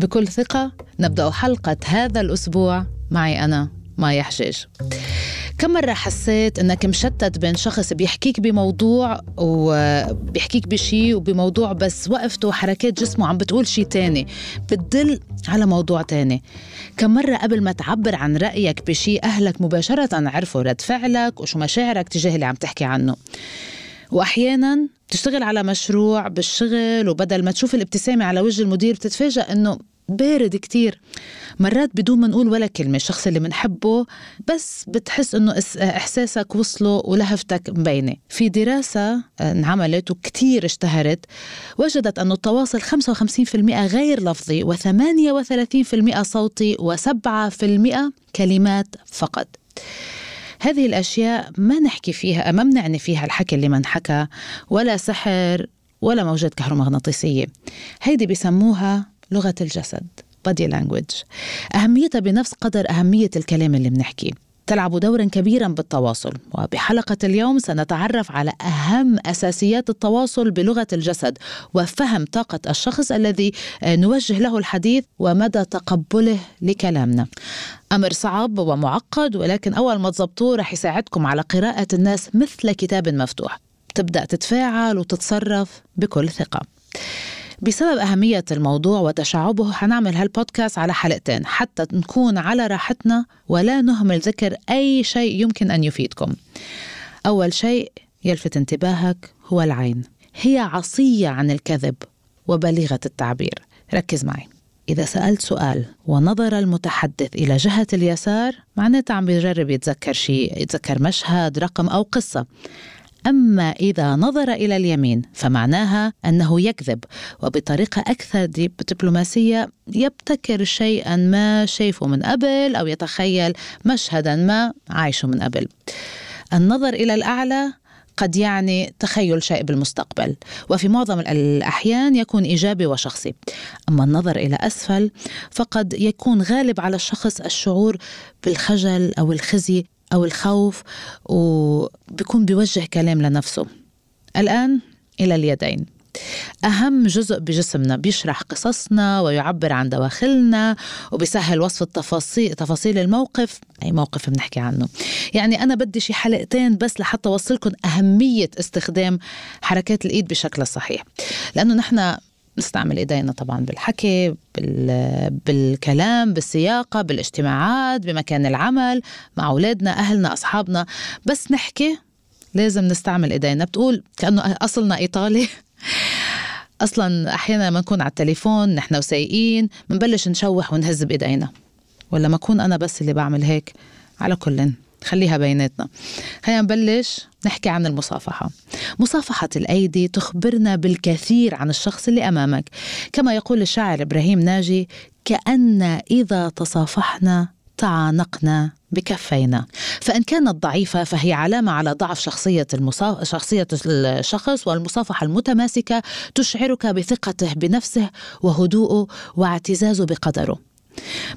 بكل ثقة نبدأ حلقة هذا الأسبوع معي أنا مايا حجاج. كم مرة حسيت إنك مشتت بين شخص بيحكيك بموضوع وبيحكيك بشي وبموضوع بس وقفته وحركات جسمه عم بتقول شي تاني؟ بتدل على موضوع تاني. كم مرة قبل ما تعبر عن رأيك بشي أهلك مباشرة عرفوا رد فعلك وشو مشاعرك تجاه اللي عم تحكي عنه؟ وأحيانا تشتغل على مشروع بالشغل وبدل ما تشوف الابتسامة على وجه المدير بتتفاجأ إنه بارد كتير. مرات بدون ما نقول ولا كلمة الشخص اللي بنحبه بس بتحس إنه إحساسك وصله ولهفتك مبينة. في دراسة انعملت وكتير اشتهرت وجدت أنه التواصل 55% غير لفظي و38% صوتي و7% كلمات فقط. هذه الأشياء ما نحكي فيها ما بنعني فيها الحكي اللي ما انحكى ولا سحر ولا موجات كهرومغناطيسية. هيدي بسموها لغة الجسد body language. أهميتها بنفس قدر أهمية الكلام اللي بنحكيه تلعب دورا كبيرا بالتواصل. وبحلقة اليوم سنتعرف على أهم أساسيات التواصل بلغة الجسد وفهم طاقة الشخص الذي نوجه له الحديث ومدى تقبله لكلامنا. أمر صعب ومعقد ولكن أول ما تزبطوه رح يساعدكم على قراءة الناس مثل كتاب مفتوح. تبدأ تتفاعل وتتصرف بكل ثقة. بسبب أهمية الموضوع وتشعبه حنعمل هالبودكاست على حلقتين حتى نكون على راحتنا ولا نهمل ذكر أي شيء يمكن أن يفيدكم. أول شيء يلفت انتباهك هو العين. هي عصية عن الكذب وبليغة التعبير. ركز معي. إذا سألت سؤال ونظر المتحدث إلى جهة اليسار معناتها عم بيجرب يتذكر شيء يتذكر مشهد رقم أو قصة. أما إذا نظر إلى اليمين فمعناها أنه يكذب وبطريقة أكثر دبلوماسية يبتكر شيئا ما شايفه من قبل أو يتخيل مشهدا ما عايشه من قبل. النظر إلى الأعلى قد يعني تخيل شيء بالمستقبل وفي معظم الأحيان يكون إيجابي وشخصي. أما النظر إلى أسفل فقد يكون غالب على الشخص الشعور بالخجل أو الخزي أو الخوف وبيكون بيوجه كلام لنفسه. الآن إلى اليدين. أهم جزء بجسمنا بيشرح قصصنا ويعبر عن دواخلنا وبيسهل وصف التفاصيل تفاصيل الموقف. أي موقف بنحكي عنه. يعني أنا بدي شي حلقتين بس لحتى أوصلكم أهمية استخدام حركات الإيد بشكل صحيح. لأنه نحن نستعمل إيدينا طبعا بالحكي بالكلام بالسياقة بالاجتماعات بمكان العمل مع أولادنا أهلنا أصحابنا. بس نحكي لازم نستعمل إيدينا. بتقول كأنه أصلنا إيطالي. أصلا أحيانا لما نكون على التليفون نحن وسايقين بنبلش نشوح ونهز بإيدينا. ولا ما أكون أنا بس اللي بعمل هيك؟ على كل خليها بيناتنا. خلينا نبلش نحكي عن المصافحة. مصافحة الأيدي تخبرنا بالكثير عن الشخص اللي أمامك. كما يقول الشاعر إبراهيم ناجي كأن إذا تصافحنا تعانقنا بكفينا. فإن كانت ضعيفة فهي علامة على ضعف شخصية, المصاف... شخصية الشخص والمصافحة المتماسكة تشعرك بثقته بنفسه وهدوءه واعتزازه بقدره.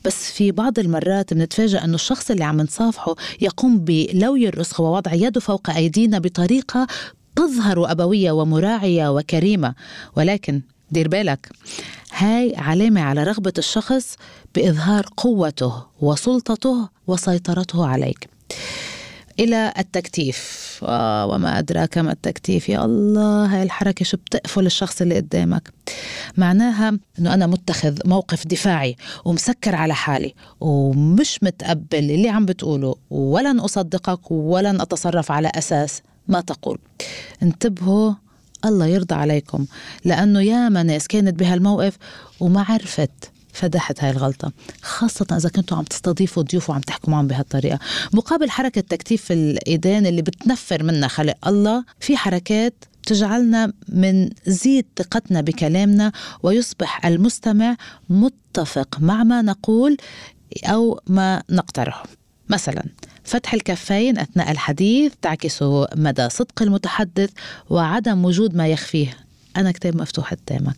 بس في بعض المرات بنتفاجأ أنه الشخص اللي عم نصافحه يقوم بلوي الرسخ ووضع يده فوق أيدينا بطريقة تظهر أبوية ومراعية وكريمة. ولكن دير بالك هاي علامة على رغبة الشخص بإظهار قوته وسلطته وسيطرته عليك. إلى التكتيف. آه وما أدراك ما التكتيف. يا الله هاي الحركة شو بتقفل الشخص اللي قدامك؟ معناها أنه أنا متخذ موقف دفاعي ومسكر على حالي ومش متقبل اللي عم بتقوله ولن أصدقك ولن أتصرف على أساس ما تقول. انتبهوا الله يرضى عليكم. لأنه ياما ناس كانت بهالموقف وما عرفت فدحت هاي الغلطة خاصة إذا كنتوا عم تستضيفوا ضيوف وعم تحكوا معهم بهالطريقة. مقابل حركة تكتيف الإيدين اللي بتنفر منا خلق الله في حركات تجعلنا من زيد ثقتنا بكلامنا ويصبح المستمع متفق مع ما نقول أو ما نقترحه. مثلا فتح الكفين أثناء الحديث تعكس مدى صدق المتحدث وعدم وجود ما يخفيه. أنا كتاب مفتوح قدامك.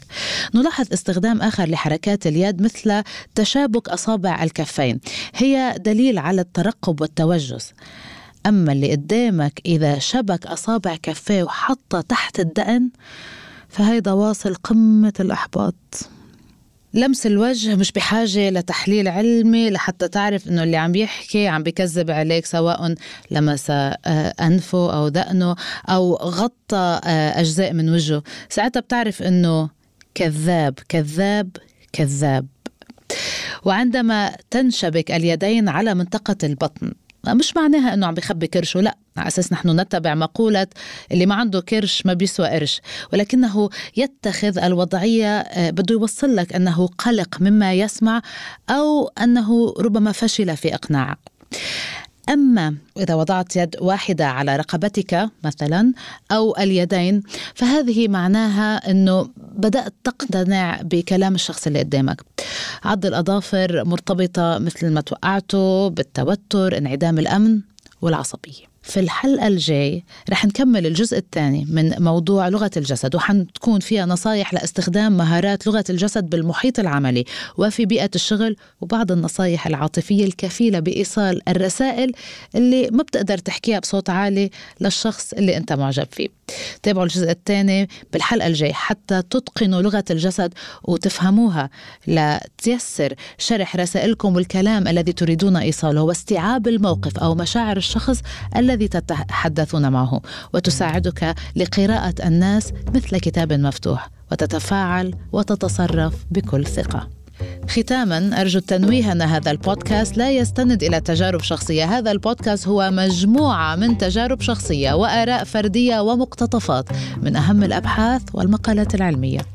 نلاحظ استخدام آخر لحركات اليد مثل تشابك أصابع الكفين. هي دليل على الترقب والتوجس. أما اللي قدامك إذا شبك أصابع كفيه وحطها تحت الدقن فهيدا واصل قمة الإحباط. لمس الوجه مش بحاجة لتحليل علمي لحتى تعرف إنه اللي عم بيحكي عم بيكذب عليك سواء لمس آه، أنفه أو دقنه أو غطى آه، أجزاء من وجهه. ساعتها بتعرف إنه كذاب كذاب كذاب. وعندما تنشبك اليدين على منطقة البطن مش معناها إنه عم بخبي كرشه لا على أساس نحن نتبع مقولة اللي ما عنده كرش ما بيسوى قرش. ولكنه يتخذ الوضعية آه، بده يوصل لك أنه قلق مما يسمع أو أنه ربما فشل في اقناعك أما إذا وضعت يد واحدة على رقبتك مثلا أو اليدين فهذه معناها أنه بدأت تقتنع بكلام الشخص اللي قدامك. عض الأظافر مرتبطة مثل ما توقعته بالتوتر انعدام الأمن والعصبية. في الحلقة الجاي رح نكمل الجزء الثاني من موضوع لغة الجسد وحنكون فيها نصايح لاستخدام مهارات لغة الجسد بالمحيط العملي وفي بيئة الشغل وبعض النصايح العاطفية الكفيلة بإيصال الرسائل اللي ما بتقدر تحكيها بصوت عالي للشخص اللي أنت معجب فيه. تابعوا الجزء الثاني بالحلقة الجاي حتى تتقنوا لغة الجسد وتفهموها لتيسر شرح رسائلكم والكلام الذي تريدون إيصاله واستيعاب الموقف أو مشاعر الشخص الذي تتحدثون معه وتساعدك لقراءة الناس مثل كتاب مفتوح وتتفاعل وتتصرف بكل ثقة. ختاما أرجو التنويه أن هذا البودكاست لا يستند إلى تجارب شخصية. هذا البودكاست هو مجموعة من تجارب شخصية وآراء فردية ومقتطفات من أهم الأبحاث والمقالات العلمية.